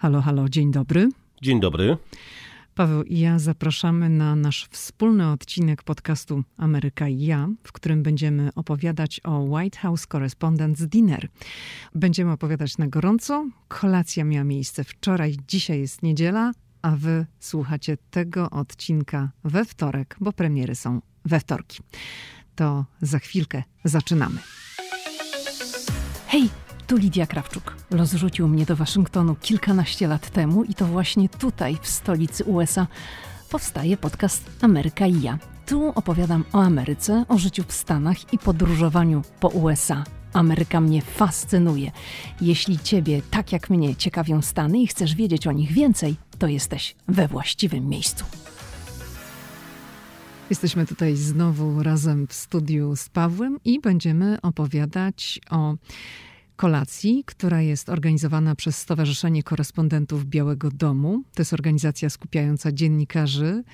Halo, halo, dzień dobry. Dzień dobry. Paweł i ja zapraszamy na nasz wspólny odcinek podcastu Ameryka i ja, w którym będziemy opowiadać o White House Correspondents Dinner. Będziemy opowiadać na gorąco. Kolacja miała miejsce wczoraj, dzisiaj jest niedziela, a wy słuchacie tego odcinka we wtorek, bo premiery są we wtorki. To za chwilkę zaczynamy. Hej! Tu Lidia Krawczuk. Los rzucił mnie do Waszyngtonu kilkanaście lat temu i to właśnie tutaj, w stolicy USA, powstaje podcast Ameryka i ja. Tu opowiadam o Ameryce, o życiu w Stanach i podróżowaniu po USA. Ameryka mnie fascynuje. Jeśli Ciebie, tak jak mnie, ciekawią Stany i chcesz wiedzieć o nich więcej, to jesteś we właściwym miejscu. Jesteśmy tutaj znowu razem w studiu z Pawłem i będziemy opowiadać o kolacji, która jest organizowana przez Stowarzyszenie Korespondentów Białego Domu. To jest organizacja skupiająca dziennikarzy,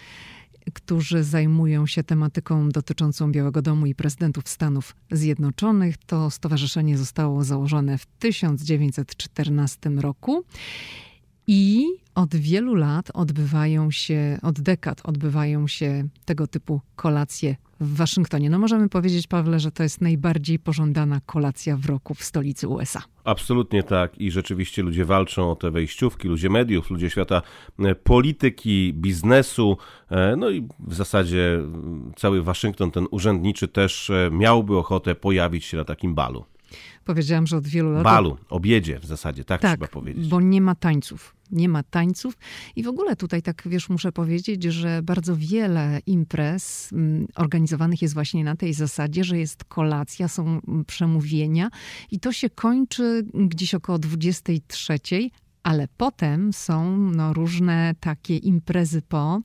którzy zajmują się tematyką dotyczącą Białego Domu i prezydentów Stanów Zjednoczonych. To stowarzyszenie zostało założone w 1914 roku i od wielu lat odbywają się, od dekad odbywają się tego typu kolacje w Waszyngtonie. No możemy powiedzieć, Pawle, że to jest najbardziej pożądana kolacja w roku w stolicy USA. Absolutnie tak i rzeczywiście ludzie walczą o te wejściówki, ludzie mediów, ludzie świata e, polityki, biznesu, e, no i w zasadzie cały Waszyngton, ten urzędniczy też e, miałby ochotę pojawić się na takim balu. Powiedziałam, że od wielu lat. Balu, obiedzie w zasadzie, tak, tak trzeba powiedzieć. Bo nie ma tańców. Nie ma tańców. I w ogóle tutaj, tak wiesz, muszę powiedzieć, że bardzo wiele imprez mm, organizowanych jest właśnie na tej zasadzie, że jest kolacja, są przemówienia i to się kończy gdzieś około 23, ale potem są no, różne takie imprezy po.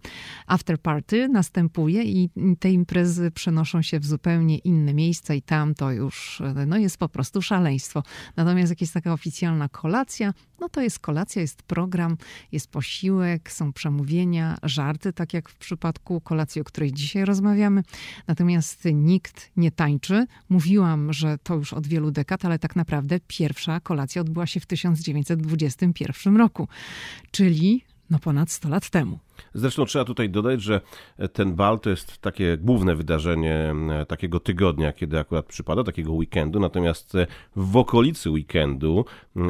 After party następuje i te imprezy przenoszą się w zupełnie inne miejsca i tam to już no, jest po prostu szaleństwo. Natomiast jak jest taka oficjalna kolacja, no to jest kolacja, jest program, jest posiłek, są przemówienia, żarty, tak jak w przypadku kolacji, o której dzisiaj rozmawiamy. Natomiast nikt nie tańczy. Mówiłam, że to już od wielu dekad, ale tak naprawdę pierwsza kolacja odbyła się w 1921 roku, czyli no ponad 100 lat temu. Zresztą trzeba tutaj dodać, że ten bal to jest takie główne wydarzenie e, takiego tygodnia, kiedy akurat przypada, takiego weekendu. Natomiast e, w okolicy weekendu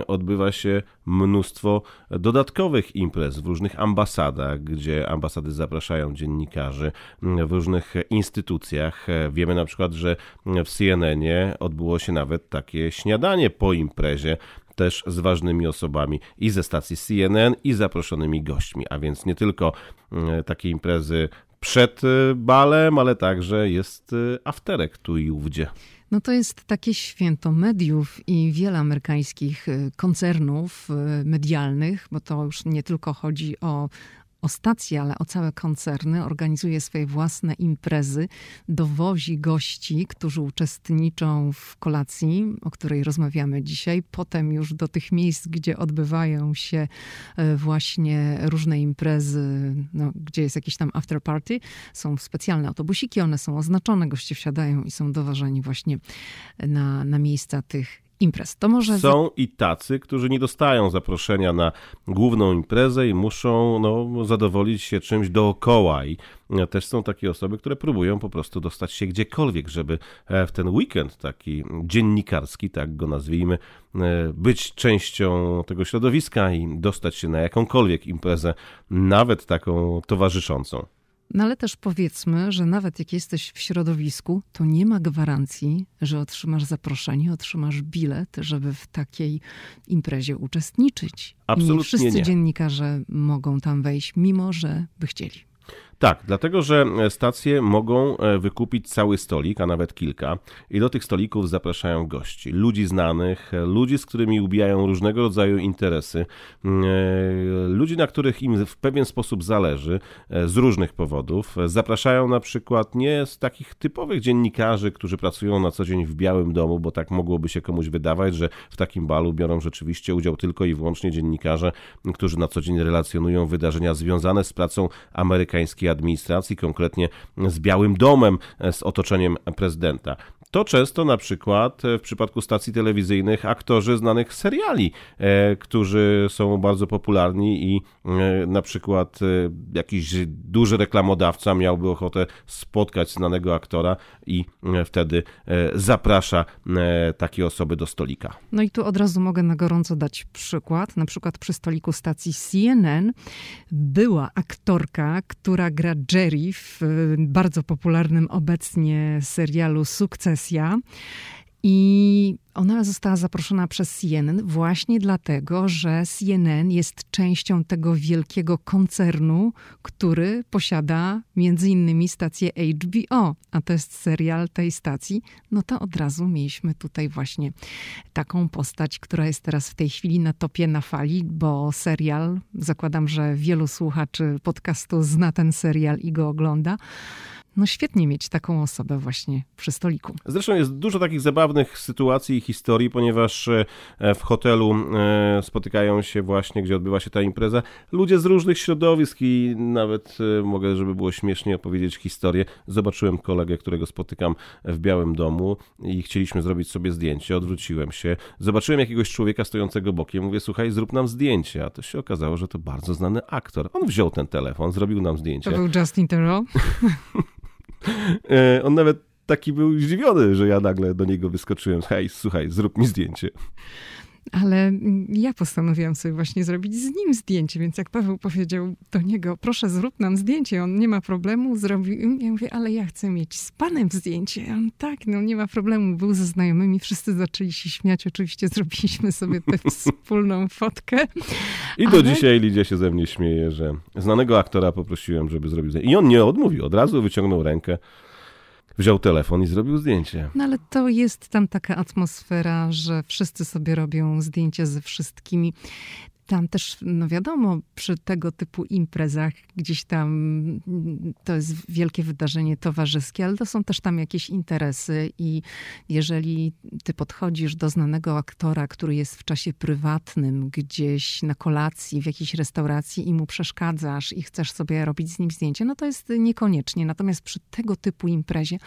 odbywa się mnóstwo dodatkowych imprez w różnych ambasadach, gdzie ambasady zapraszają dziennikarzy, w różnych instytucjach. E, wiemy na przykład, że w CNN-ie odbyło się nawet takie śniadanie po imprezie też z ważnymi osobami i ze stacji CNN i zaproszonymi gośćmi, a więc nie tylko mm, takie imprezy przed y, balem, ale także jest y, afterek tu i ówdzie. No to jest takie święto mediów i wiele amerykańskich koncernów medialnych, bo to już nie tylko chodzi o o stacje, ale o całe koncerny, organizuje swoje własne imprezy, dowozi gości, którzy uczestniczą w kolacji, o której rozmawiamy dzisiaj, potem już do tych miejsc, gdzie odbywają się e, właśnie różne imprezy, no, gdzie jest jakiś tam after party, są specjalne autobusiki, one są oznaczone, goście wsiadają i są doważeni właśnie na, na miejsca tych imprez. To może... Są i tacy, którzy nie dostają zaproszenia na główną imprezę i muszą no, zadowolić się czymś dookoła. I e, też są takie osoby, które próbują po prostu dostać się gdziekolwiek, żeby e, w ten weekend taki dziennikarski, tak go nazwijmy, e, być częścią tego środowiska i dostać się na jakąkolwiek imprezę, nawet taką towarzyszącą. No ale też powiedzmy, że nawet jak jesteś w środowisku, to nie ma gwarancji, że otrzymasz zaproszenie, otrzymasz bilet, żeby w takiej imprezie uczestniczyć. Absolutnie nie wszyscy nie. dziennikarze mogą tam wejść, mimo że by chcieli. Tak, dlatego że e, stacje mogą e, wykupić cały stolik, a nawet kilka, i do tych stolików zapraszają gości, ludzi znanych, e, ludzi, z którymi ubijają różnego rodzaju interesy, mm, ludzi, na których im w pewien sposób zależy z różnych powodów. Zapraszają na przykład nie z takich typowych dziennikarzy, którzy pracują na co dzień w Białym Domu, bo tak mogłoby się komuś wydawać, że w takim balu biorą rzeczywiście udział tylko i wyłącznie dziennikarze, którzy na co dzień relacjonują wydarzenia związane z pracą amerykańskiej administracji, konkretnie z Białym Domem, z otoczeniem prezydenta. To często na przykład w przypadku stacji telewizyjnych aktorzy znanych seriali, którzy są bardzo popularni i na przykład jakiś duży reklamodawca miałby ochotę spotkać znanego aktora i wtedy zaprasza takie osoby do stolika. No i tu od razu mogę na gorąco dać przykład. Na przykład przy stoliku stacji CNN była aktorka, która gra Jerry w bardzo popularnym obecnie serialu Sukcesja. I ona została zaproszona przez CNN właśnie dlatego, że CNN jest częścią tego wielkiego koncernu, który posiada między innymi stację HBO, a to jest serial tej stacji. No to od razu mieliśmy tutaj właśnie taką postać, która jest teraz w tej chwili na topie na fali, bo serial, zakładam, że wielu słuchaczy podcastu zna ten serial i go ogląda no świetnie mieć taką osobę właśnie przy stoliku. Zresztą jest dużo takich zabawnych sytuacji i historii, ponieważ e, w hotelu e, spotykają się właśnie, gdzie odbywa się ta impreza, ludzie z różnych środowisk i nawet e, mogę, żeby było śmiesznie opowiedzieć historię. Zobaczyłem kolegę, którego spotykam w Białym Domu i chcieliśmy zrobić sobie zdjęcie, odwróciłem się, zobaczyłem jakiegoś człowieka stojącego bokiem, mówię, słuchaj, zrób nam zdjęcie, a to się okazało, że to bardzo znany aktor. On wziął ten telefon, zrobił nam zdjęcie. To był Justin Theroux? E, on nawet taki był zdziwiony, że ja nagle do niego wyskoczyłem. Hej, słuchaj, zrób mi zdjęcie. Ale ja postanowiłam sobie właśnie zrobić z nim zdjęcie, więc jak Paweł powiedział do niego, proszę zrób nam zdjęcie, on nie ma problemu, zrobił. Ja mówię, ale ja chcę mieć z panem zdjęcie. On tak, no nie ma problemu, był ze znajomymi, wszyscy zaczęli się śmiać, oczywiście zrobiliśmy sobie tę wspólną fotkę. I do ale... dzisiaj Lidia się ze mnie śmieje, że znanego aktora poprosiłem, żeby zrobił zdjęcie. I on nie odmówił, od razu wyciągnął rękę wziął telefon i zrobił zdjęcie. No ale to jest tam taka atmosfera, że wszyscy sobie robią zdjęcia ze wszystkimi. Tam też, no wiadomo, przy tego typu imprezach gdzieś tam mm, to jest wielkie wydarzenie towarzyskie, ale to są też tam jakieś interesy i jeżeli ty podchodzisz do znanego aktora, który jest w czasie prywatnym, gdzieś na kolacji, w jakiejś restauracji i mu przeszkadzasz i chcesz sobie robić z nim zdjęcie, no to jest niekoniecznie. Natomiast przy tego typu imprezie,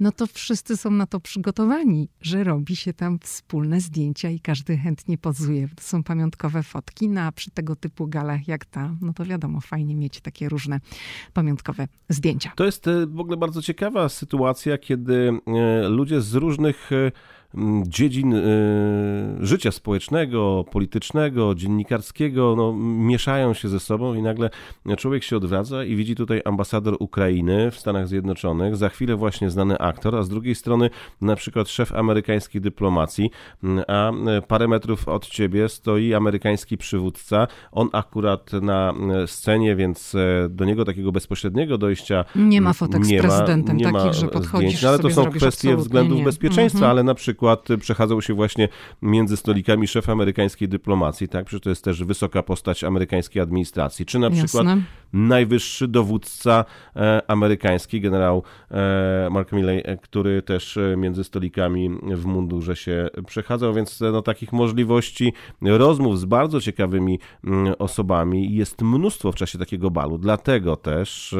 no to wszyscy są na to przygotowani, że robi się tam wspólne zdjęcia i każdy chętnie pozuje. To są pamiątkowe fotki kina, przy tego typu galach jak ta, no to wiadomo, fajnie mieć takie różne pamiątkowe zdjęcia. To jest e, w ogóle bardzo ciekawa sytuacja, kiedy e, ludzie z różnych e, dziedzin życia społecznego, politycznego, dziennikarskiego no, mieszają się ze sobą i nagle człowiek się odwraca i widzi tutaj ambasador Ukrainy w Stanach Zjednoczonych, za chwilę właśnie znany aktor, a z drugiej strony na przykład szef amerykańskiej dyplomacji, a parę metrów od ciebie stoi amerykański przywódca. On akurat na scenie, więc do niego takiego bezpośredniego dojścia nie ma fotek nie z prezydentem ma, takich, że podchodzisz zdjęć, no, ale to są kwestie względów nie. bezpieczeństwa, mm -hmm. ale na przykład przykład przechadzał się właśnie między stolikami szef amerykańskiej dyplomacji, tak? Przecież to jest też wysoka postać amerykańskiej administracji, czy na Jasne. przykład najwyższy dowódca e, amerykański, generał e, Mark Milley, e, który też między stolikami w mundurze się przechadzał, więc no, takich możliwości rozmów z bardzo ciekawymi mm, osobami jest mnóstwo w czasie takiego balu. Dlatego też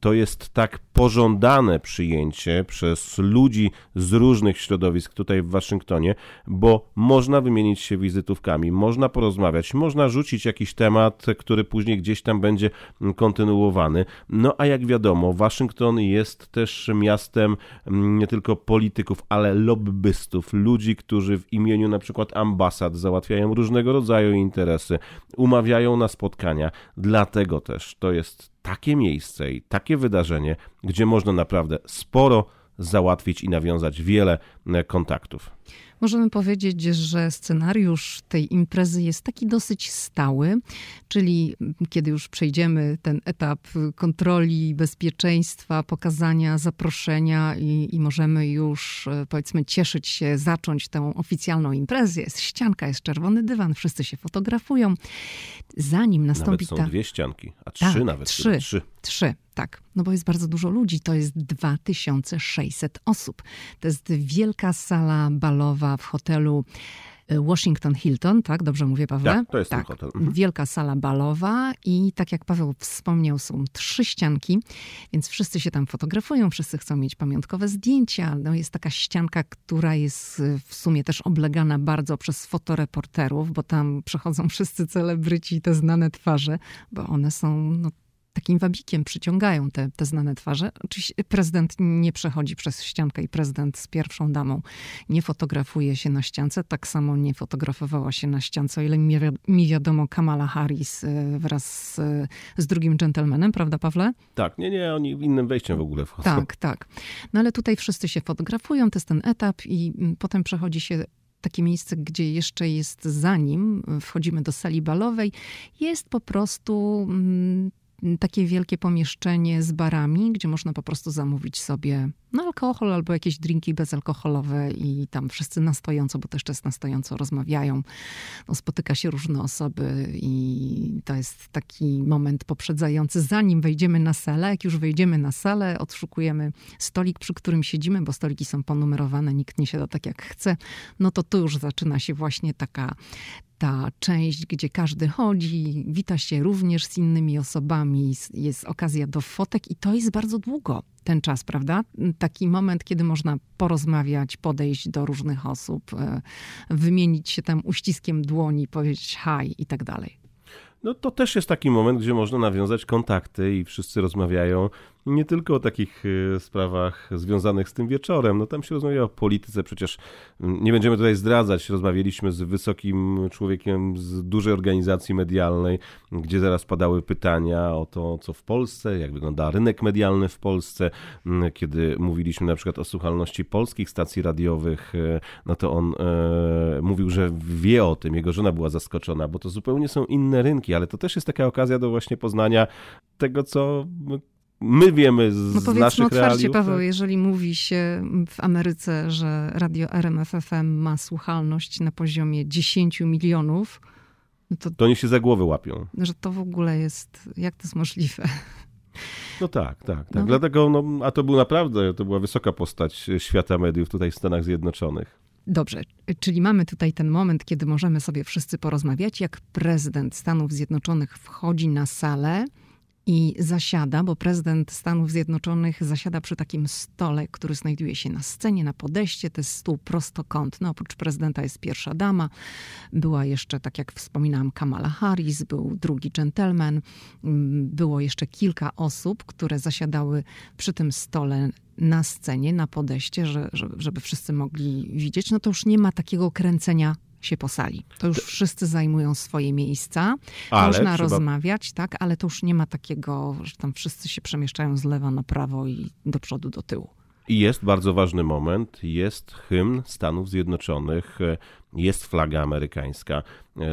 to jest tak pożądane przyjęcie przez ludzi z różnych środowisk tutaj w Waszyngtonie, bo można wymienić się wizytówkami, można porozmawiać, można rzucić jakiś temat, który później gdzieś tam będzie kontynuowany. No a jak wiadomo, Waszyngton jest też miastem mm, nie tylko polityków, ale lobbystów, ludzi, którzy w imieniu na przykład ambasad załatwiają różnego rodzaju interesy, umawiają na spotkania. Dlatego też to jest takie miejsce i takie wydarzenie, gdzie można naprawdę sporo załatwić i nawiązać wiele kontaktów. Możemy powiedzieć, że scenariusz tej imprezy jest taki dosyć stały, czyli kiedy już przejdziemy ten etap kontroli bezpieczeństwa, pokazania zaproszenia i, i możemy już e, powiedzmy cieszyć się, zacząć tę oficjalną imprezę. Jest ścianka, jest czerwony dywan, wszyscy się fotografują. Zanim nastąpi nawet są ta... dwie ścianki, a trzy tak, nawet. Trzy, trzy. Trzy, tak. No bo jest bardzo dużo ludzi. To jest 2600 osób. To jest wielka sala balowa w hotelu Washington Hilton, tak? Dobrze mówię, Paweł? Tak, to jest tak. ten hotel. Mhm. Wielka sala balowa i tak jak Paweł wspomniał, są trzy ścianki, więc wszyscy się tam fotografują, wszyscy chcą mieć pamiątkowe zdjęcia. No jest taka ścianka, która jest w sumie też oblegana bardzo przez fotoreporterów, bo tam przechodzą wszyscy celebryci i te znane twarze, bo one są no, takim wabikiem przyciągają te, te znane twarze. Oczywiście prezydent nie przechodzi przez ściankę i prezydent z pierwszą damą nie fotografuje się na ściance. Tak samo nie fotografowała się na ściance, o ile mi, mi wiadomo, Kamala Harris y, wraz z, z drugim dżentelmenem, prawda Pawle? Tak, nie, nie, oni innym wejściem w ogóle wchodzą. Tak, tak. No ale tutaj wszyscy się fotografują, to jest ten etap i mm, potem przechodzi się takie miejsce, gdzie jeszcze jest zanim wchodzimy do sali balowej, jest po prostu mm, takie wielkie pomieszczenie z barami, gdzie można po prostu zamówić sobie no, alkohol albo jakieś drinki bezalkoholowe i tam wszyscy na stojąco, bo też jest na stojąco rozmawiają. No, spotyka się różne osoby i to jest taki moment poprzedzający, zanim wejdziemy na salę. Jak już wejdziemy na salę, odszukujemy stolik, przy którym siedzimy, bo stoliki są ponumerowane, nikt nie siada tak jak chce, no to tu już zaczyna się właśnie taka ta część, gdzie każdy chodzi, wita się również z innymi osobami, jest okazja do fotek i to jest bardzo długo ten czas, prawda? Taki moment, kiedy można porozmawiać, podejść do różnych osób, e, wymienić się tam uściskiem dłoni, powiedzieć hi i tak dalej. No to też jest taki moment, gdzie można nawiązać kontakty i wszyscy rozmawiają nie tylko o takich y, sprawach związanych z tym wieczorem. No tam się rozmawia o polityce, przecież mm, nie będziemy tutaj zdradzać. Rozmawialiśmy z wysokim człowiekiem z dużej organizacji medialnej, gdzie zaraz padały pytania o to, co w Polsce, jak wygląda rynek medialny w Polsce. Mm, kiedy mówiliśmy na przykład o słuchalności polskich stacji radiowych, y, no to on e, mówił, że wie o tym. Jego żona była zaskoczona, bo to zupełnie są inne rynki, ale to też jest taka okazja do właśnie poznania tego, co my wiemy z, no powiedzmy naszych otwarcie, realiów. Paweł, tak? jeżeli mówi się w Ameryce, że radio RMFFM ma słuchalność na poziomie 10 milionów, no to, to oni się za głowę łapią. Że to w ogóle jest, jak to jest możliwe? No tak, tak, tak. No. Dlatego, no, a to był naprawdę, to była wysoka postać świata mediów tutaj w Stanach Zjednoczonych. Dobrze, czyli mamy tutaj ten moment, kiedy możemy sobie wszyscy porozmawiać, jak prezydent Stanów Zjednoczonych wchodzi na salę i zasiada, bo prezydent Stanów Zjednoczonych zasiada przy takim stole, który znajduje się na scenie, na podejście. To jest stół prostokątny. Oprócz prezydenta jest pierwsza dama. Była jeszcze, tak jak wspominałam, Kamala Harris, był drugi gentleman. Było jeszcze kilka osób, które zasiadały przy tym stole na scenie, na podejście, że, żeby wszyscy mogli widzieć. No to już nie ma takiego kręcenia się po sali. To już wszyscy zajmują swoje miejsca. Ale Można trzeba... rozmawiać, tak, ale to już nie ma takiego, że tam wszyscy się przemieszczają z lewa na prawo i do przodu, do tyłu. I jest bardzo ważny moment, jest hymn Stanów Zjednoczonych, jest flaga amerykańska,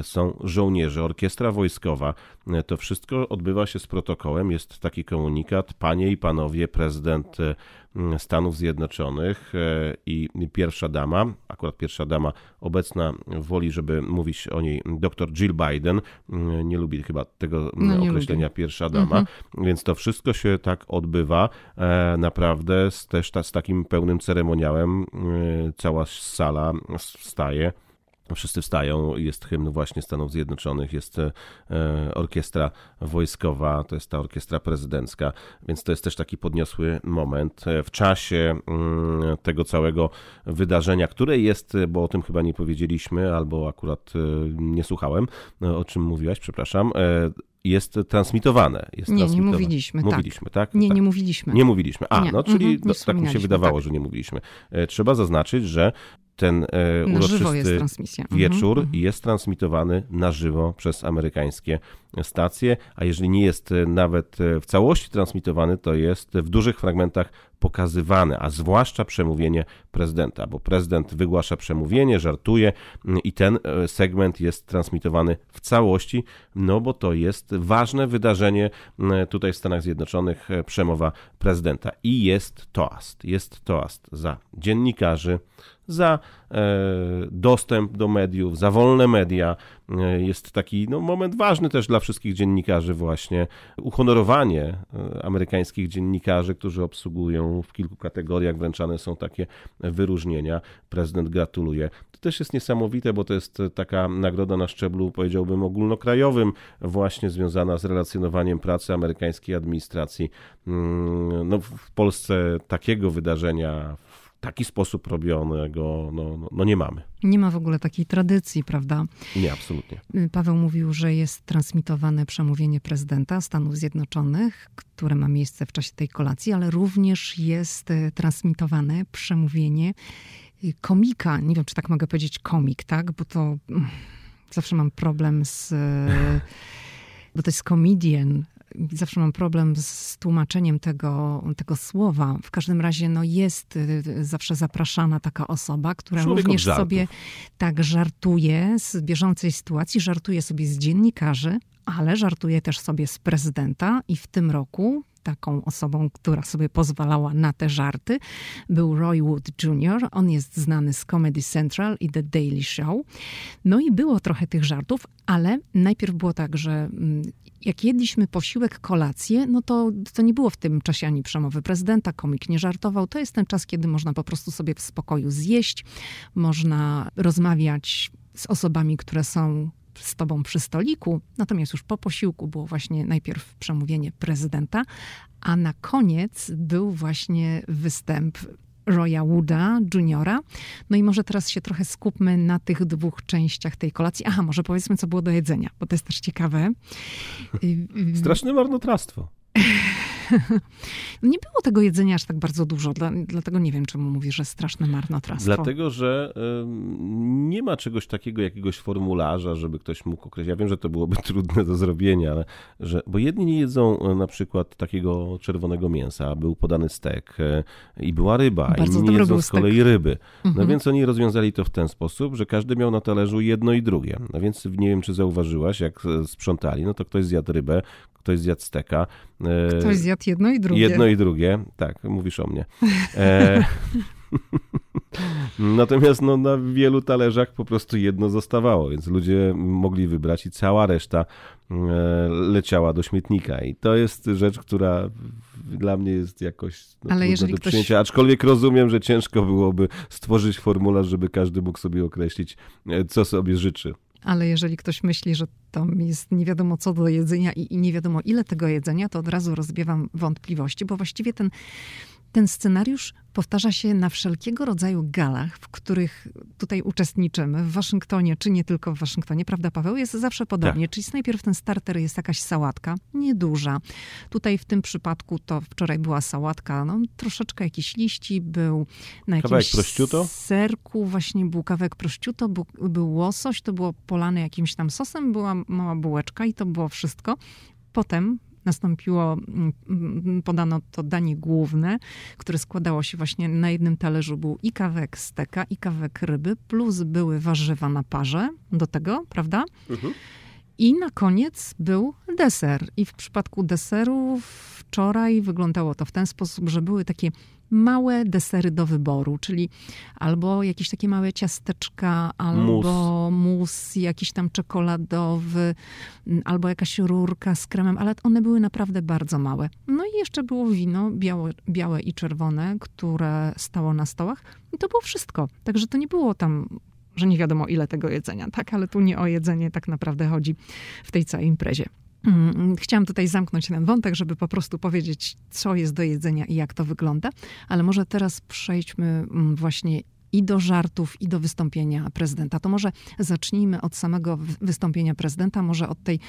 są żołnierze, orkiestra wojskowa. To wszystko odbywa się z protokołem. Jest taki komunikat. Panie i panowie, prezydent Stanów Zjednoczonych e, i pierwsza dama, akurat pierwsza dama obecna woli, żeby mówić o niej dr Jill Biden, nie lubi chyba tego no, określenia pierwsza dama, mhm. więc to wszystko się tak odbywa e, naprawdę z, też z takim pełnym ceremoniałem. E, cała sala wstaje Wszyscy wstają, jest hymn właśnie Stanów Zjednoczonych, jest e, orkiestra wojskowa, to jest ta orkiestra prezydencka, więc to jest też taki podniosły moment. E, w czasie mm, tego całego wydarzenia, które jest, bo o tym chyba nie powiedzieliśmy, albo akurat e, nie słuchałem, o czym mówiłaś, przepraszam, jest transmitowane. Jest nie, transmitowane. nie mówiliśmy. Tak. Mówiliśmy, tak? Nie, tak. nie mówiliśmy. Nie mówiliśmy. A, nie. no czyli mhm, tak mi się wydawało, tak. że nie mówiliśmy. Trzeba zaznaczyć, że ten e, uroczysty jest mhm, wieczór mhm. jest transmitowany na żywo przez amerykańskie stacje, a jeżeli nie jest e, nawet e, w całości transmitowany, to jest w dużych fragmentach pokazywany, a zwłaszcza przemówienie prezydenta, bo prezydent wygłasza przemówienie, żartuje mm, i ten segment jest transmitowany w całości, no bo to jest ważne wydarzenie mm, tutaj w Stanach Zjednoczonych, przemowa prezydenta. I jest toast, jest toast za dziennikarzy, za dostęp do mediów, za wolne media. Jest taki no, moment ważny też dla wszystkich dziennikarzy właśnie. Uhonorowanie amerykańskich dziennikarzy, którzy obsługują w kilku kategoriach, wręczane są takie wyróżnienia. Prezydent gratuluje. To też jest niesamowite, bo to jest taka nagroda na szczeblu, powiedziałbym, ogólnokrajowym, właśnie związana z relacjonowaniem pracy amerykańskiej administracji. Mm, no, w Polsce takiego wydarzenia taki sposób robionego no, no, no, nie mamy. Nie ma w ogóle takiej tradycji, prawda? Nie, absolutnie. Paweł mówił, że jest transmitowane przemówienie prezydenta Stanów Zjednoczonych, które ma miejsce w czasie tej kolacji, ale również jest e, transmitowane przemówienie e, komika. Nie wiem, czy tak mogę powiedzieć komik, tak? Bo to mm, zawsze mam problem z... Bo to jest comedian, zawsze mam problem z tłumaczeniem tego, tego słowa. W każdym razie no, jest y, zawsze zapraszana taka osoba, która Człowiek również sobie tak żartuje z bieżącej sytuacji, żartuje sobie z dziennikarzy, ale żartuje też sobie z prezydenta i w tym roku taką osobą, która sobie pozwalała na te żarty, był Roy Wood Jr. On jest znany z Comedy Central i The Daily Show. No i było trochę tych żartów, ale najpierw było tak, że mm, jak jedliśmy posiłek, kolację, no to, to nie było w tym czasie ani przemowy prezydenta, komik nie żartował. To jest ten czas, kiedy można po prostu sobie w spokoju zjeść, można rozmawiać z osobami, które są z tobą przy stoliku. Natomiast już po posiłku było właśnie najpierw przemówienie prezydenta, a na koniec był właśnie występ Roya Wooda Juniora. No i może teraz się trochę skupmy na tych dwóch częściach tej kolacji. Aha, może powiedzmy, co było do jedzenia, bo to jest też ciekawe. Straszne marnotrawstwo. nie było tego jedzenia aż tak bardzo dużo, dla, dlatego nie wiem, czemu mówisz, że straszne marnotrawstwo. Dlatego, że nie ma czegoś takiego, jakiegoś formularza, żeby ktoś mógł określić. Ja wiem, że to byłoby trudne do zrobienia, ale że, bo jedni nie jedzą e, na przykład takiego czerwonego mięsa, był podany stek y, i była ryba, Bardzo inni jedzą z kolei ryby. No Mhm. więc oni rozwiązali to w ten sposób, że każdy miał na talerzu jedno i drugie. No więc nie wiem, czy zauważyłaś, jak e, sprzątali, no to ktoś zjadł rybę, ktoś zjadł steka. e, Ktoś zjadł jedno i drugie. Jedno i drugie, tak, mówisz o mnie. E... Natomiast no, na wielu talerzach po prostu jedno zostawało, więc ludzie mogli wybrać i cała reszta e, leciała do śmietnika. I to jest rzecz, która dla mnie jest jakoś no, Ale jeżeli do ktoś- przyjęcia. Aczkolwiek rozumiem, że ciężko byłoby stworzyć formularz, żeby każdy mógł sobie określić, e, co sobie życzy. Ale jeżeli ktoś myśli, że tam jest nie wiadomo co do jedzenia i, i nie wiadomo ile tego jedzenia, to od razu rozbiewam wątpliwości, bo właściwie ten, ten scenariusz powtarza się na wszelkiego rodzaju galach, w których tutaj uczestniczymy, w Waszyngtonie, czy nie tylko w Waszyngtonie, prawda Paweł? Jest zawsze podobnie. Czyli najpierw ten starter jest jakaś sałatka, nieduża. Tutaj w tym przypadku to wczoraj była sałatka, no troszeczkę jakiś liści, był na Kawałek jakimś serku, właśnie był kawałek prosciutto, był, był łosoś, to było polane jakimś tam sosem, była mała bułeczka i to było wszystko. Potem nastąpiło, mm, podano to danie główne, które składało się właśnie na jednym talerzu był i kawałek steka, i kawałek ryby, plus były warzywa na parze do tego, prawda? I na koniec był deser. I w przypadku deseru wczoraj wyglądało to w ten sposób, że były takie małe desery do wyboru, czyli albo jakieś takie małe ciasteczka, albo mus, jakiś tam czekoladowy, albo jakaś rurka z kremem, ale one były naprawdę bardzo małe. No i jeszcze było wino białe, białe i czerwone, które stało na stołach. I to było wszystko. Także to nie było tam że nie wiadomo ile tego jedzenia, tak? Ale tu nie o jedzenie tak naprawdę chodzi w tej całej imprezie. Mm, Chciałam tutaj zamknąć ten wątek, żeby po prostu powiedzieć, co jest do jedzenia i jak to wygląda, ale może teraz przejdźmy mm, właśnie i do żartów, i do wystąpienia prezydenta. To może zacznijmy od samego wy- wystąpienia prezydenta, może od tej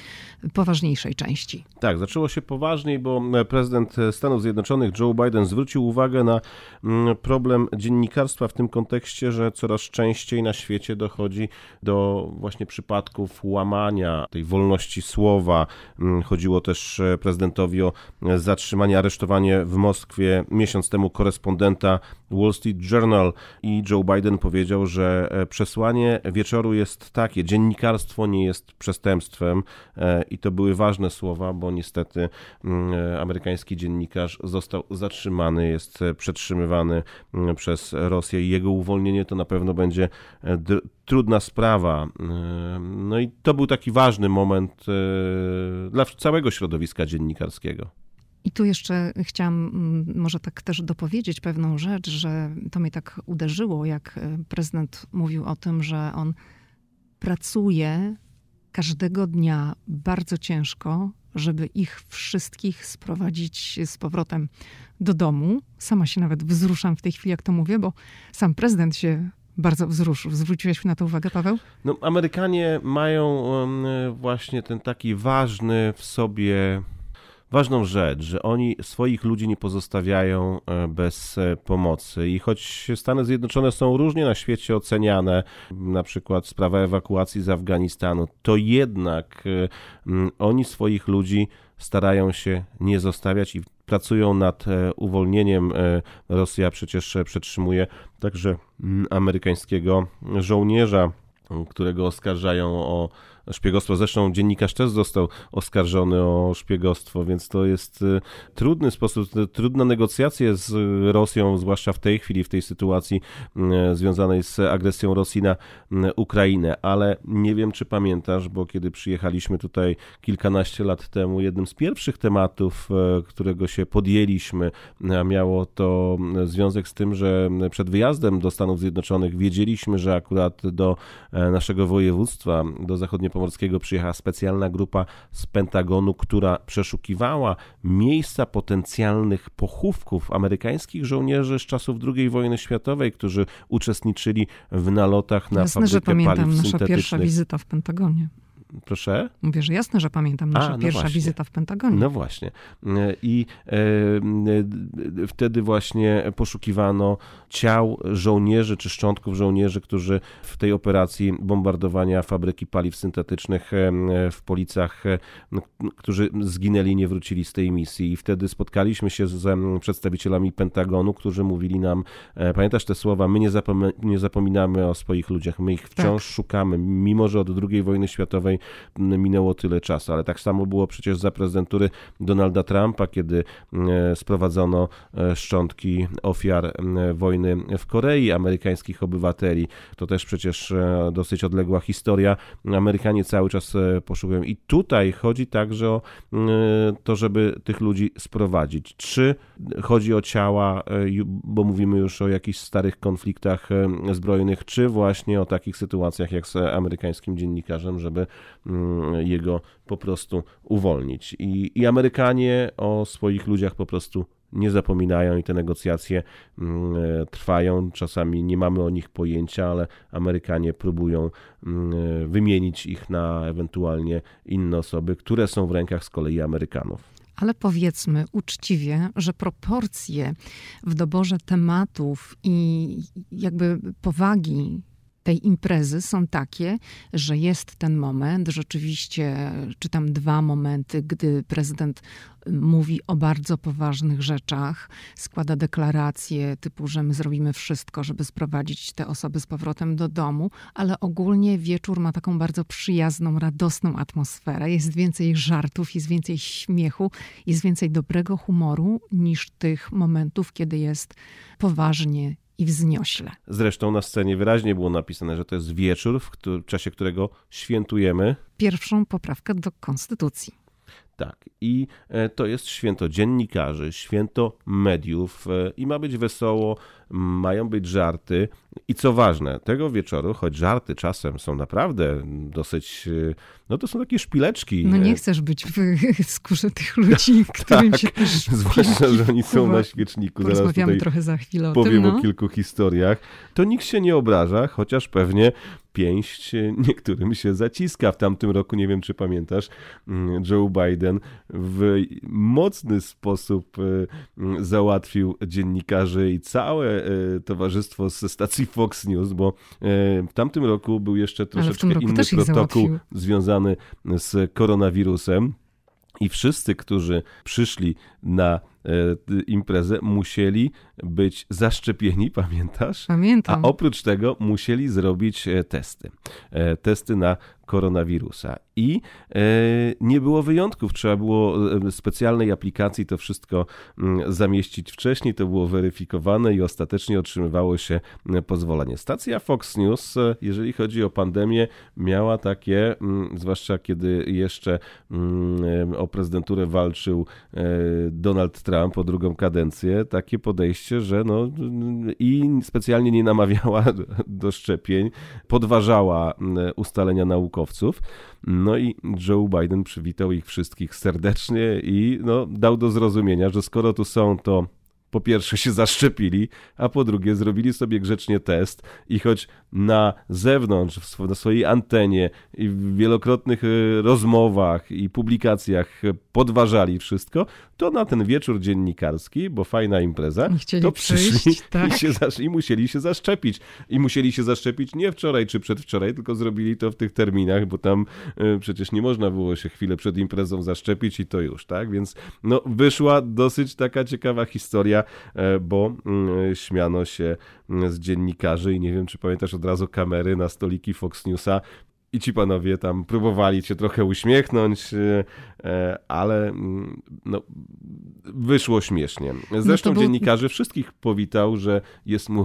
poważniejszej części. Tak, zaczęło się poważniej, bo e, prezydent Stanów Zjednoczonych Joe Biden zwrócił uwagę na mm, problem dziennikarstwa w tym kontekście, że coraz częściej na świecie dochodzi do właśnie przypadków łamania tej wolności słowa. Mm, Chodziło też e, prezydentowi o e, zatrzymanie, aresztowanie w Moskwie miesiąc temu korespondenta Wall Street Journal i Joe Joe Biden powiedział, że przesłanie wieczoru jest takie: dziennikarstwo nie jest przestępstwem, i to były ważne słowa, bo niestety mm, amerykański dziennikarz został zatrzymany, jest przetrzymywany mm, przez Rosję i jego uwolnienie to na pewno będzie trudna sprawa. No i to był taki ważny moment dla całego środowiska dziennikarskiego. I tu jeszcze chciałam mm, może tak też dopowiedzieć pewną rzecz, że to mnie tak uderzyło, jak e, prezydent mówił o tym, że on pracuje każdego dnia bardzo ciężko, żeby ich wszystkich sprowadzić z powrotem do domu. Sama się nawet wzruszam w tej chwili, jak to mówię, bo sam prezydent się bardzo wzruszył. Zwróciłeś na to uwagę, Paweł? No, Amerykanie mają właśnie ten taki ważny w sobie ważną rzecz, że oni swoich ludzi nie pozostawiają e, bez e, pomocy. I choć Stany Zjednoczone są różnie na świecie oceniane, na przykład sprawa ewakuacji z Afganistanu, to jednak e, oni swoich ludzi starają się nie zostawiać i pracują nad uwolnieniem. Rosja przecież przetrzymuje także amerykańskiego żołnierza, którego oskarżają o szpiegostwo. Zresztą dziennikarz też został oskarżony o szpiegostwo, więc to jest y, trudny sposób, trudna negocjacja z Rosją, zwłaszcza w tej chwili, w tej sytuacji y, związanej z agresją Rosji na y, Ukrainę. Ale nie wiem, czy pamiętasz, bo kiedy przyjechaliśmy tutaj kilkanaście lat temu, jednym z pierwszych tematów, którego się podjęliśmy, miało to związek z tym, że przed wyjazdem do Stanów Zjednoczonych wiedzieliśmy, że akurat do naszego województwa, do zachodniej Pomorskiego przyjechała specjalna grupa z Pentagonu, która przeszukiwała miejsca potencjalnych pochówków amerykańskich żołnierzy z czasów II wojny światowej, którzy uczestniczyli w nalotach na Jasne, fabrykę że pamiętam paliw nasza syntetycznych. pierwsza wizyta w Pentagonie. Proszę? Mówię, że jasne, że pamiętam nasza A, no pierwsza właśnie. wizyta w Pentagonie. No właśnie. I e, e, wtedy właśnie poszukiwano ciał żołnierzy czy szczątków żołnierzy, którzy w tej operacji bombardowania fabryki paliw syntetycznych e, w Policach, e, którzy zginęli, nie wrócili z tej misji. I wtedy spotkaliśmy się z przedstawicielami Pentagonu, którzy mówili nam, e, pamiętasz te słowa, my nie, zapom- nie zapominamy o swoich ludziach, my ich wciąż szukamy, mimo że od II wojny światowej minęło tyle czasu, ale tak samo było przecież za prezydentury Donalda Trumpa, kiedy sprowadzono e, szczątki ofiar wojny w Korei, amerykańskich obywateli. To też przecież e, dosyć odległa historia. Amerykanie cały czas e, poszukują. I tutaj chodzi także o to, żeby tych ludzi sprowadzić. Czy chodzi o ciała, bo mówimy już o jakichś starych konfliktach zbrojnych, czy właśnie o takich sytuacjach jak z amerykańskim dziennikarzem, żeby jego po prostu uwolnić. I, I Amerykanie o swoich ludziach po prostu nie zapominają i te negocjacje mm, e, trwają. Czasami nie mamy o nich pojęcia, ale Amerykanie próbują mm, e, wymienić ich na ewentualnie inne osoby, które są w rękach z kolei Amerykanów. Ale powiedzmy uczciwie, że proporcje w doborze tematów i jakby powagi tej imprezy są takie, że jest ten moment, rzeczywiście, czy tam dwa momenty, gdy prezydent mówi o bardzo poważnych rzeczach, składa deklaracje typu, że my zrobimy wszystko, żeby sprowadzić te osoby z powrotem do domu, ale ogólnie wieczór ma taką bardzo przyjazną, radosną atmosferę. Jest więcej żartów, jest więcej śmiechu, jest więcej dobrego humoru niż tych momentów, kiedy jest poważnie i wzniośle. Zresztą na scenie wyraźnie było napisane, że to jest wieczór, w, w czasie którego świętujemy Pierwszą poprawkę do konstytucji. Tak, i e, to jest święto dziennikarzy, święto mediów e, i ma być wesoło, mają być żarty. I co ważne, tego wieczoru, choć żarty czasem są naprawdę dosyć, e, no to są takie szpileczki. No nie e, chcesz być w skórze tych ludzi, którym tak, się też Zwłaszcza, że oni są na świeczniku. Zaraz tutaj trochę za chwilę o powiem tym. No. o kilku historiach. To nikt się nie obraża, chociaż pewnie pięść e, niektórym się zaciska. W tamtym roku, nie wiem czy pamiętasz, mm, Joe Biden w mocny sposób załatwił dziennikarzy i całe towarzystwo ze stacji Fox News, bo e, w tamtym roku był jeszcze troszeczkę inny protokół związany z koronawirusem. I wszyscy, którzy przyszli na imprezę, musieli być zaszczepieni, pamiętasz? Pamiętam. A oprócz tego musieli zrobić testy. Testy na koronawirusa. I e, nie było wyjątków. Trzeba było e, specjalnej aplikacji to wszystko mm, zamieścić wcześniej, to było weryfikowane i ostatecznie otrzymywało się e, pozwolenie. Stacja Fox News, jeżeli chodzi o pandemię, miała takie, mm, zwłaszcza kiedy jeszcze mm, o prezydenturę walczył Donald Trump o drugą kadencję, takie podejście, że no i specjalnie nie namawiała do szczepień, podważała ustalenia naukowców. No i Joe Biden przywitał ich wszystkich serdecznie i no, dał do zrozumienia, że skoro tu są, to po pierwsze się zaszczepili, a po drugie zrobili sobie grzecznie test i choć na zewnątrz, na swojej antenie i w wielokrotnych e, rozmowach i publikacjach podważali wszystko, to na ten wieczór dziennikarski, bo fajna impreza, to przyszli przyjść, tak. i, się i musieli się zaszczepić. I musieli się zaszczepić nie wczoraj czy przedwczoraj, tylko zrobili to w tych terminach, bo tam y, przecież nie można było się chwilę przed imprezą zaszczepić i to już, tak? Więc no, wyszła dosyć taka ciekawa historia, y, bo y, śmiano się z dziennikarzy i nie wiem, czy pamiętasz od razu kamery na stoliki Fox Newsa i ci panowie tam próbowali cię trochę uśmiechnąć, e, e, ale mm, no, wyszło śmiesznie. No Zresztą no był... dziennikarzy wszystkich powitał, że jest mu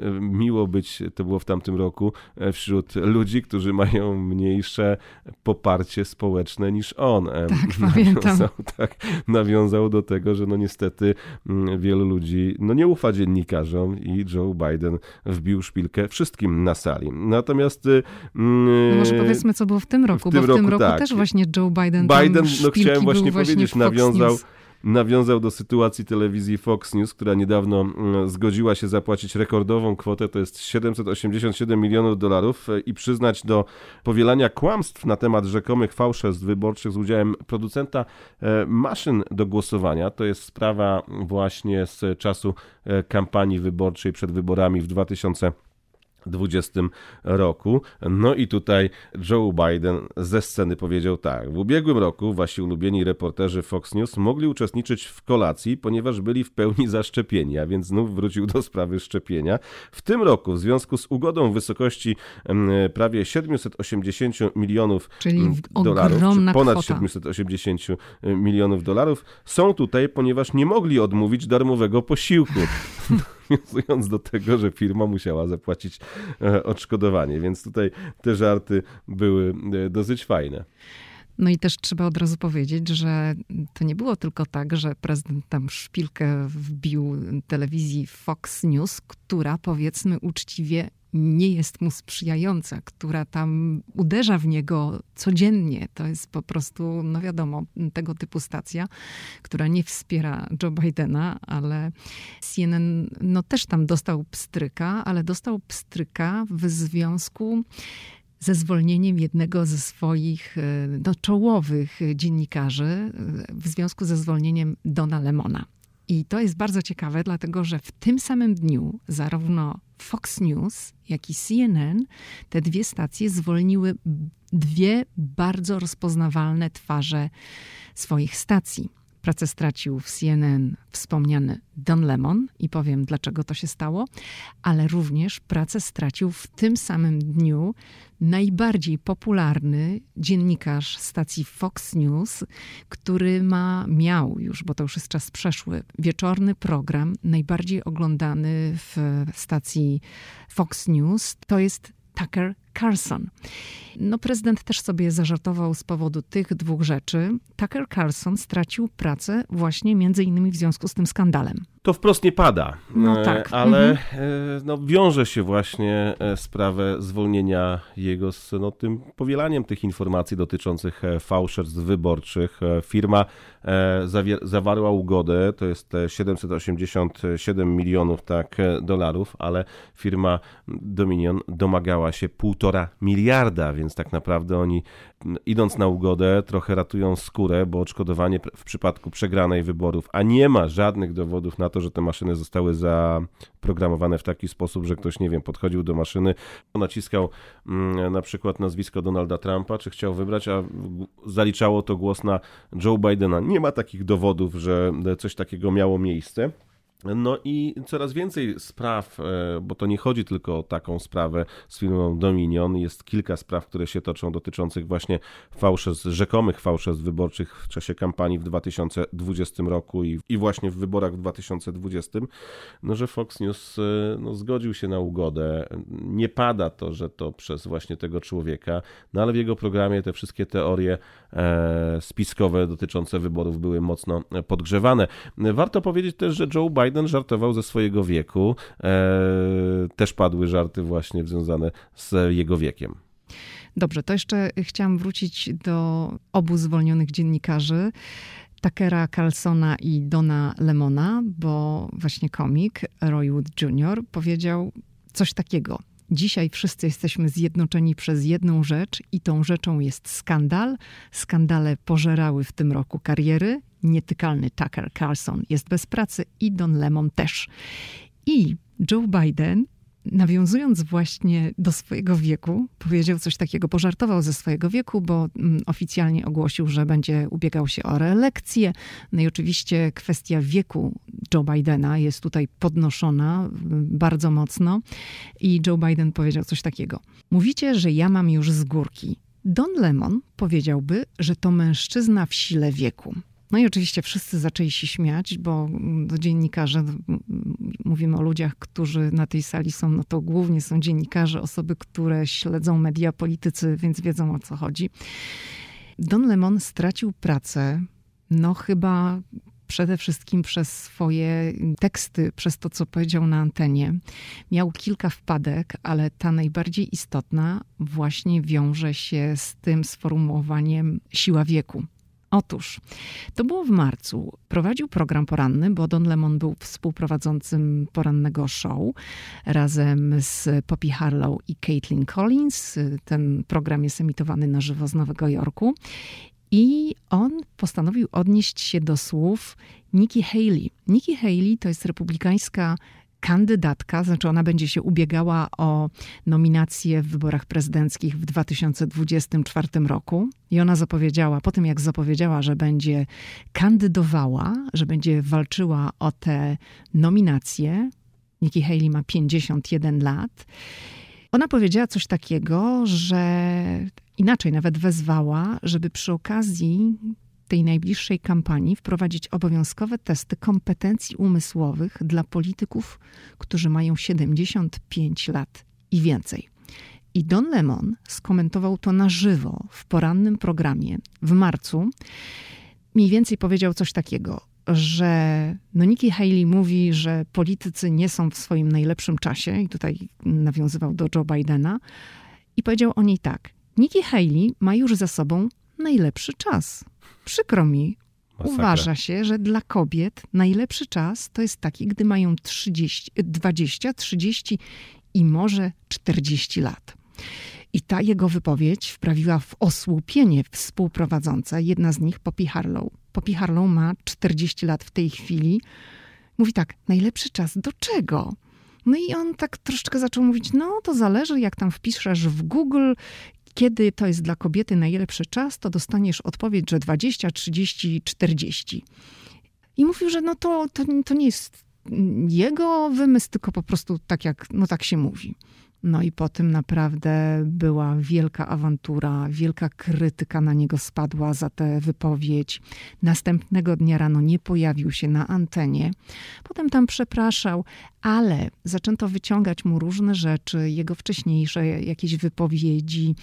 e, miło być, to było w tamtym roku, wśród ludzi, którzy mają mniejsze poparcie społeczne niż on. Tak, nawiązał, tak, nawiązał do tego, że no niestety mm, wielu ludzi no nie ufa dziennikarzom i Joe Biden wbił szpilkę wszystkim na sali. Natomiast no może powiedzmy, co było w tym roku, w tym bo w roku, tym roku tak. też właśnie Joe Biden Biden, no chciałem właśnie powiedzieć, nawiązał nawiązał do sytuacji telewizji Fox News, która niedawno mm, zgodziła się zapłacić rekordową kwotę, to jest 787 milionów dolarów e, i przyznać do powielania kłamstw na temat rzekomych fałszerstw wyborczych z udziałem producenta e, maszyn do głosowania. To jest sprawa właśnie z czasu e, kampanii wyborczej przed wyborami w 2000 2020 roku. No i tutaj Joe Biden ze sceny powiedział tak. W ubiegłym roku wasi ulubieni reporterzy Fox News mogli uczestniczyć w kolacji, ponieważ byli w pełni zaszczepieni, a więc znów wrócił do sprawy szczepienia. W tym roku w związku z ugodą w wysokości prawie 780 milionów Czyli dolarów, czy ponad kwota. 780 milionów dolarów, są tutaj, ponieważ nie mogli odmówić darmowego posiłku. nawiązując do tego, że firma musiała zapłacić e, odszkodowanie. Więc tutaj te żarty były e, dosyć fajne. No i też trzeba od razu powiedzieć, że to nie było tylko tak, że prezydent tam szpilkę wbił telewizji Fox News, która powiedzmy uczciwie nie jest mu sprzyjająca, która tam uderza w niego codziennie. To jest po prostu, no wiadomo, tego typu stacja, która nie wspiera Joe Bidena, ale CNN no też tam dostał pstryka, ale dostał pstryka w związku ze zwolnieniem jednego ze swoich no, czołowych dziennikarzy w związku ze zwolnieniem Dona Lemona. I to jest bardzo ciekawe, dlatego że w tym samym dniu zarówno Fox News, jak i CNN, te dwie stacje zwolniły dwie bardzo rozpoznawalne twarze swoich stacji. Pracę stracił w CNN wspomniany Don Lemon i powiem dlaczego to się stało, ale również pracę stracił w tym samym dniu najbardziej popularny dziennikarz stacji Fox News, który ma, miał już, bo to już jest czas przeszły, wieczorny program, najbardziej oglądany w stacji Fox News. To jest Tucker Carlson. No, prezydent też sobie zażartował z powodu tych dwóch rzeczy. Tucker Carlson stracił pracę właśnie między innymi w związku z tym skandalem. To wprost nie pada, no e, tak. ale mhm. E, no, wiąże się właśnie e, sprawę zwolnienia jego z no, tym powielaniem tych informacji dotyczących fałszerstw wyborczych. Firma zawarła ugodę, to jest 787 milionów tak, dolarów, ale firma Dominion domagała się półtora półtora miliarda, więc tak naprawdę oni idąc na ugodę trochę ratują skórę, bo odszkodowanie w przypadku przegranej wyborów, a nie ma żadnych dowodów na to, że te maszyny zostały zaprogramowane w taki sposób, że ktoś, nie wiem, podchodził do maszyny, naciskał mm, na przykład nazwisko Donalda Trumpa, czy chciał wybrać, a zaliczało to głos na Joe Bidena. Nie ma takich dowodów, że coś takiego miało miejsce. No i coraz więcej spraw, e, bo to nie chodzi tylko o taką sprawę z firmą Dominion, jest kilka spraw, które się toczą dotyczących właśnie fałszerstw, rzekomych fałszerstw wyborczych w czasie kampanii w 2020 roku i, i właśnie w wyborach w 2020, no że Fox News e, no, zgodził się na ugodę. Nie pada to, że to przez właśnie tego człowieka, no ale w jego programie te wszystkie teorie e, spiskowe dotyczące wyborów były mocno podgrzewane. Warto powiedzieć też, że Joe Biden Biden żartował ze swojego wieku. E, też padły żarty właśnie związane z jego wiekiem. Dobrze, to jeszcze chciałam wrócić do obu zwolnionych dziennikarzy. Takera Carlsona i Dona Lemona, bo właśnie komik Roy Wood Jr. powiedział coś takiego. Dzisiaj wszyscy jesteśmy zjednoczeni przez jedną rzecz i tą rzeczą jest skandal. Skandale pożerały w tym roku kariery nietykalny Tucker Carlson jest bez pracy i Don Lemon też. I Joe Biden nawiązując właśnie do swojego wieku, powiedział coś takiego, pożartował ze swojego wieku, bo mm, oficjalnie ogłosił, że będzie ubiegał się o reelekcję. No i oczywiście kwestia wieku Joe Bidena jest tutaj podnoszona mm, bardzo mocno. I Joe Biden powiedział coś takiego. Mówicie, że ja mam już z górki. Don Lemon powiedziałby, że to mężczyzna w sile wieku. No i oczywiście wszyscy zaczęli się śmiać, bo do dziennikarze, mówimy o ludziach, którzy na tej sali są, no to głównie są dziennikarze, osoby, które śledzą media, politycy, więc wiedzą o co chodzi. Don Lemon stracił pracę, no chyba przede wszystkim przez swoje teksty, przez to, co powiedział na antenie. Miał kilka wpadek, ale ta najbardziej istotna właśnie wiąże się z tym sformułowaniem siła wieku. Otóż, to było w marcu. Prowadził program poranny, bo Don Lemon był współprowadzącym porannego show razem z Poppy Harlow i Caitlin Collins. Ten program jest emitowany na żywo z Nowego Jorku. I on postanowił odnieść się do słów Nikki Haley. Nikki Haley to jest republikańska kandydatka, znaczy ona będzie się ubiegała o nominację w wyborach prezydenckich w 2024 roku. I ona zapowiedziała, po tym jak zapowiedziała, że będzie kandydowała, że będzie walczyła o te nominacje. Nikki Haley ma 51 lat. Ona powiedziała coś takiego, że inaczej nawet wezwała, żeby przy okazji tej najbliższej kampanii wprowadzić obowiązkowe testy kompetencji umysłowych dla polityków, którzy mają 75 lat i więcej. I Don Lemon skomentował to na żywo w porannym programie w marcu. Mniej więcej powiedział coś takiego, że no Nikki Haley mówi, że politycy nie są w swoim najlepszym czasie, i tutaj nawiązywał do Joe Bidena, i powiedział o niej tak. Nikki Haley ma już za sobą najlepszy czas. Przykro mi, Masakra. Uważa się, że dla kobiet najlepszy czas to jest taki, gdy mają 30, 20, 30 i może 40 lat. I ta jego wypowiedź wprawiła w osłupienie współprowadząca, jedna z nich Poppy Harlow. Poppy Harlow ma 40 lat w tej chwili. Mówi tak, najlepszy czas do czego? No i on tak troszeczkę zaczął mówić, no to zależy, jak tam wpiszesz w Google, kiedy to jest dla kobiety najlepszy czas, to dostaniesz odpowiedź, że 20, 30, 40. I mówił, że no to, to, to nie jest jego wymysł, tylko po prostu tak jak, no tak się mówi. No i po tym naprawdę była wielka awantura, wielka krytyka na niego spadła za tę wypowiedź. Następnego dnia rano nie pojawił się na antenie. Potem tam przepraszał, ale zaczęto wyciągać mu różne rzeczy, jego wcześniejsze jakieś wypowiedzi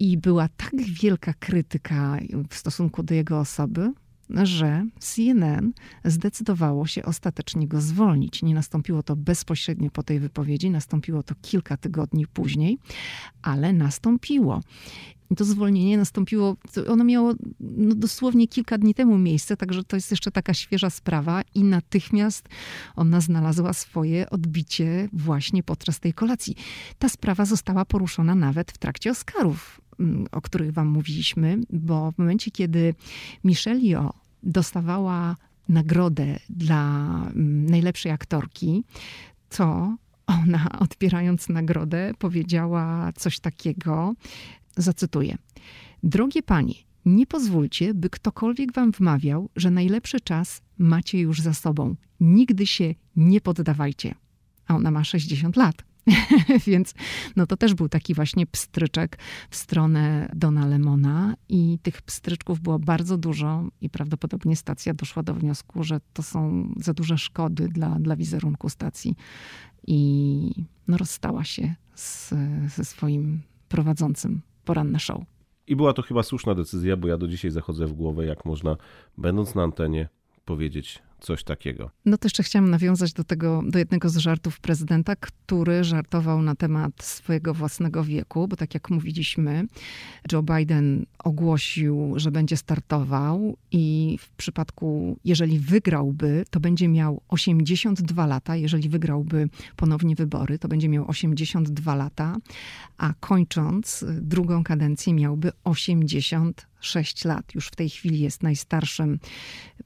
i była tak wielka krytyka w stosunku do jego osoby, że CNN zdecydowało się ostatecznie go zwolnić. Nie nastąpiło to bezpośrednio po tej wypowiedzi, nastąpiło to kilka tygodni później, ale nastąpiło. I to zwolnienie nastąpiło, ono miało no, dosłownie kilka dni temu miejsce, także to jest jeszcze taka świeża sprawa i natychmiast ona znalazła swoje odbicie właśnie podczas tej kolacji. Ta sprawa została poruszona nawet w trakcie Oscarów, o których wam mówiliśmy, bo w momencie, kiedy Michelle Yeoh dostawała nagrodę dla mm, najlepszej aktorki, to ona, odbierając nagrodę, powiedziała coś takiego, zacytuję: Drogie panie, nie pozwólcie, by ktokolwiek wam wmawiał, że najlepszy czas macie już za sobą. Nigdy się nie poddawajcie. A ona ma 60 lat. Więc no to też był taki właśnie pstryczek w stronę Dona Lemona i tych pstryczków było bardzo dużo i prawdopodobnie stacja doszła do wniosku, że to są za duże szkody dla, dla wizerunku stacji i no rozstała się z, ze swoim prowadzącym poranne show. I była to chyba słuszna decyzja, bo ja do dzisiaj zachodzę w głowę, jak można, będąc na antenie, powiedzieć coś takiego. No to jeszcze chciałam nawiązać do tego, do jednego z żartów prezydenta, który żartował na temat swojego własnego wieku, bo tak jak mówiliśmy, Joe Biden ogłosił, że będzie startował i w przypadku, jeżeli wygrałby, to będzie miał 82 lata, jeżeli wygrałby ponownie wybory, to będzie miał 82 lata, a kończąc drugą kadencję miałby 80 6 lat. Już w tej chwili jest najstarszym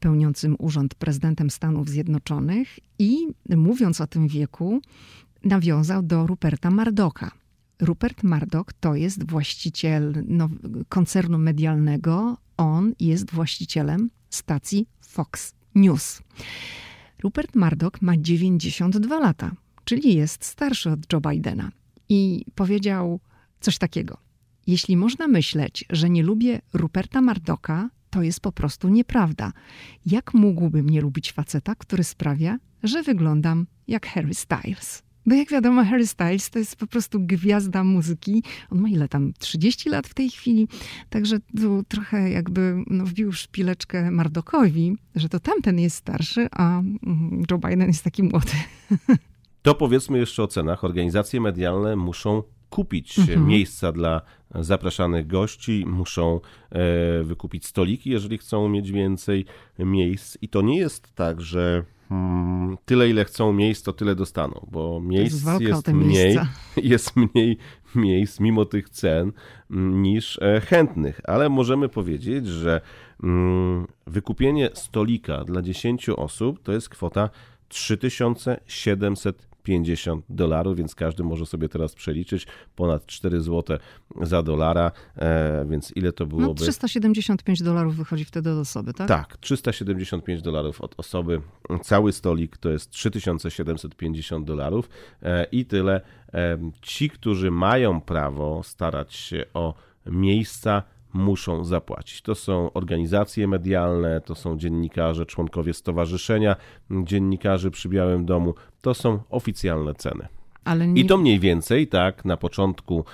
pełniącym urząd prezydentem Stanów Zjednoczonych i mówiąc o tym wieku, nawiązał do Ruperta Mardoka. Rupert Murdoch to jest właściciel no, koncernu medialnego. On jest właścicielem stacji Fox News. Rupert Murdoch ma 92 lata, czyli jest starszy od Joe Bidena. I powiedział coś takiego. Jeśli można myśleć, że nie lubię Ruperta Mardoka, to jest po prostu nieprawda. Jak mógłbym nie lubić faceta, który sprawia, że wyglądam jak Harry Styles? Bo jak wiadomo, Harry Styles to jest po prostu gwiazda muzyki. On ma ile tam? 30 lat w tej chwili. Także tu trochę jakby no, wbił szpileczkę Mardokowi, że to tamten jest starszy, a mm, Joe Biden jest taki młody. To powiedzmy jeszcze o cenach. Organizacje medialne muszą kupić mhm. miejsca dla zapraszanych gości, muszą e, wykupić stoliki, jeżeli chcą mieć więcej miejsc. I to nie jest tak, że hmm, tyle, ile chcą miejsc, to tyle dostaną, bo miejsc jest, jest mniej, jest mniej miejsc mimo tych cen mm, niż e, chętnych. Ale możemy powiedzieć, że mm, wykupienie stolika dla 10 osób to jest kwota 3700 50 dolarów, więc każdy może sobie teraz przeliczyć ponad 4 zł za dolara, e, więc ile to byłoby? No, 375 dolarów wychodzi wtedy od osoby, tak? Tak, 375 dolarów od osoby. Cały stolik to jest 3750 dolarów e, i tyle. E, ci, którzy mają prawo starać się o miejsca muszą zapłacić. To są organizacje medialne, to są dziennikarze, członkowie Stowarzyszenia Dziennikarzy przy Białym Domu. To są oficjalne ceny. Nie... I to mniej więcej tak na początku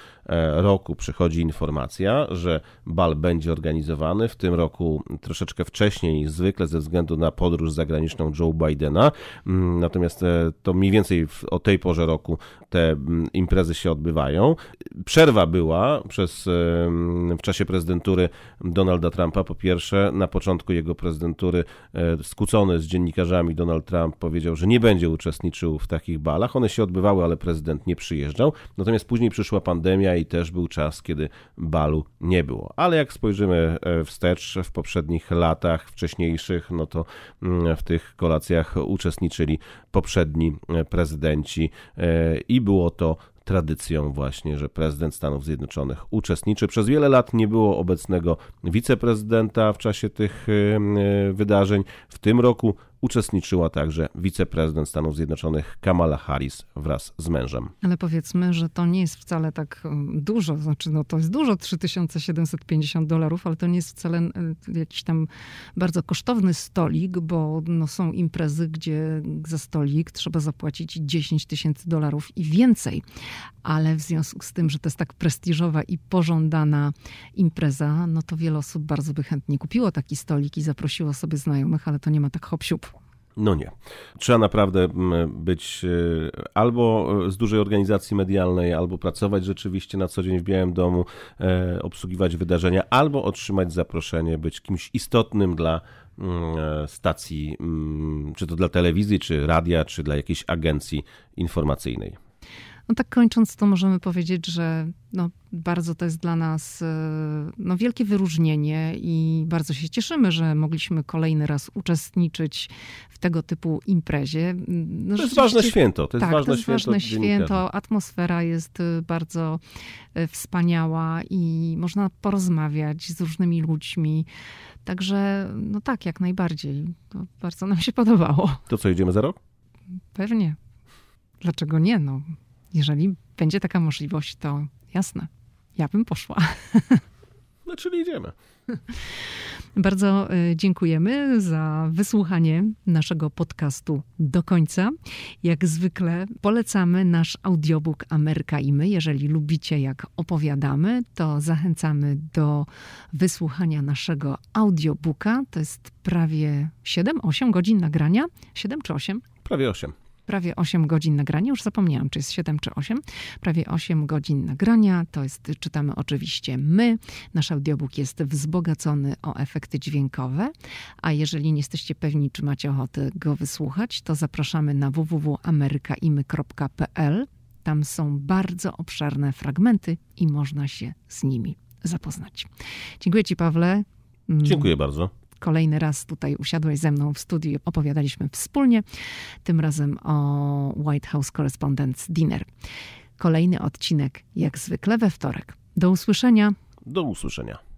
roku przychodzi informacja, że bal będzie organizowany w tym roku troszeczkę wcześniej niż zwykle ze względu na podróż zagraniczną Joe Bidena. Mm, natomiast e, to mniej więcej o tej porze roku te mm, imprezy się odbywają. Przerwa była przez w czasie prezydentury Donalda Trumpa. Po pierwsze, na początku jego prezydentury e, skłócony z dziennikarzami Donald Trump powiedział, że nie będzie uczestniczył w takich balach. One się odbywały, ale prezydent nie przyjeżdżał. Natomiast później przyszła pandemia i też był czas, kiedy balu nie było. Ale jak spojrzymy e, wstecz w poprzednich latach, wcześniejszych, no to mm, w tych kolacjach uczestniczyli poprzedni e, prezydenci e, i było to tradycją właśnie, że prezydent Stanów Zjednoczonych uczestniczy. Przez wiele lat nie było obecnego wiceprezydenta w czasie tych wydarzeń. W tym roku uczestniczyła także wiceprezydent Stanów Zjednoczonych Kamala Harris wraz z mężem. Ale powiedzmy, że to nie jest wcale tak um, dużo, znaczy no to jest dużo, 3750 dolarów, ale to nie jest wcale y, jakiś tam bardzo kosztowny stolik, bo no, są imprezy, gdzie za stolik trzeba zapłacić 10 tysięcy dolarów i więcej. Ale w związku z tym, że to jest tak prestiżowa i pożądana impreza, no to wiele osób bardzo by chętnie kupiło taki stolik i zaprosiło sobie znajomych, ale to nie ma tak hop no nie. Trzeba naprawdę być e, albo z dużej organizacji medialnej, albo pracować rzeczywiście na co dzień w Białym Domu, e, obsługiwać wydarzenia, albo otrzymać zaproszenie, być kimś istotnym dla e, stacji, czy to dla telewizji, czy radia, czy dla jakiejś agencji informacyjnej. No tak kończąc, to możemy powiedzieć, że no, bardzo to jest dla nas e, no, wielkie wyróżnienie i bardzo się cieszymy, że mogliśmy kolejny raz uczestniczyć w tego typu imprezie. No, to jest ważne święto. To jest tak, ważne to jest święto. Ważne święto. Atmosfera jest e, bardzo e, wspaniała i można porozmawiać z różnymi ludźmi. Także, no tak, jak najbardziej. To bardzo nam się podobało. To co, idziemy za rok? Pewnie. Dlaczego nie? No, jeżeli będzie taka możliwość, to jasne, ja bym poszła. No, czyli idziemy. Bardzo y, dziękujemy za wysłuchanie naszego podcastu do końca. Jak zwykle polecamy nasz audiobook Ameryka i my. Jeżeli lubicie, jak opowiadamy, to zachęcamy do wysłuchania naszego audiobooka. To jest prawie 7-8 godzin nagrania. 7 czy 8? Prawie 8 prawie 8 godzin nagrania, już zapomniałam, czy jest 7 czy 8, prawie 8 godzin nagrania, to jest, czytamy oczywiście my, nasz audiobook jest wzbogacony o efekty dźwiękowe, a jeżeli nie jesteście pewni, czy macie ochotę go wysłuchać, to zapraszamy na www.amerykaimy.pl, tam są bardzo obszerne fragmenty i można się z nimi zapoznać. Dziękuję Ci, Pawle. Dziękuję bardzo. Kolejny raz tutaj usiadłeś ze mną w studiu i opowiadaliśmy wspólnie, tym razem o White House Correspondents' Dinner. Kolejny odcinek, jak zwykle we wtorek. Do usłyszenia. Do usłyszenia.